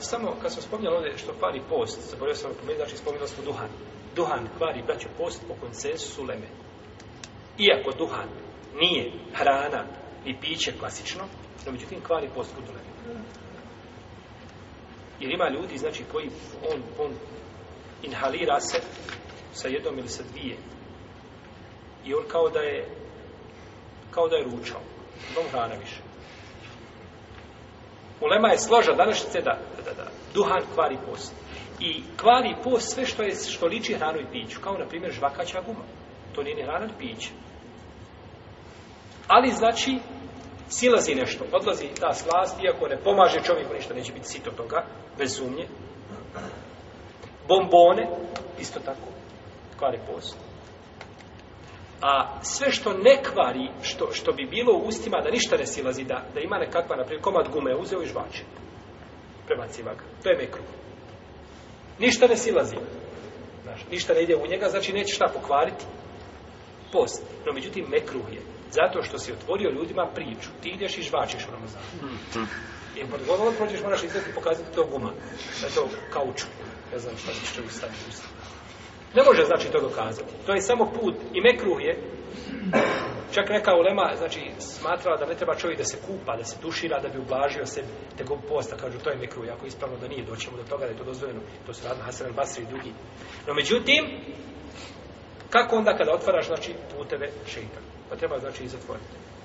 samo kad smo spominjali ovdje što kvari post, zaborio sam pomijeniti, znači spominjali smo duhan. Duhan kvari braću post po koncesu leme. Iako duhan nije hrana ni piće klasično, no međutim kvari post kod leme. Jer ima ljudi, znači, koji on, on inhalira se sa jednom ili sa dvije. I on kao da je kao da je ručao. Dom hrana više. Ulema je složa današnjice da, da, da, duhan kvari post. I kvari post sve što je što liči hranu i piću, kao na primjer žvakaća guma. To nije ni hrana ni piće. Ali znači, silazi nešto, odlazi ta slast, iako ne pomaže čovjeku ništa, neće biti sito toga, bez sumnje. Bombone, isto tako, kvari post a sve što ne kvari, što, što bi bilo u ustima, da ništa ne silazi, da, da ima nekakva, naprijed, komad gume, uzeo i žvače. Prebaciva ga. To je mikro. Ništa ne silazi. Znaš, ništa ne ide u njega, znači neće šta pokvariti. Post. No, međutim, mikro je. Zato što si otvorio ljudima priču. Ti ideš i žvačeš u Ramazanu. I pod govorom prođeš, moraš izvesti pokazati to guma. Da to kauču. Ja znam šta ti što ustaviti ustaviti. Ne može znači to dokazati. To je samo put i mekruh je. Čak neka ulema znači smatrala da ne treba čovjek da se kupa, da se tušira da bi ublažio sebi tegob posta, kažu to je mekruh, ako je ispravno da nije doćemo do toga da je to dozvoljeno. To su radna Hasan al-Basri i drugi. No međutim kako onda kada otvaraš znači puteve šejtana? Pa treba znači i zatvoriti.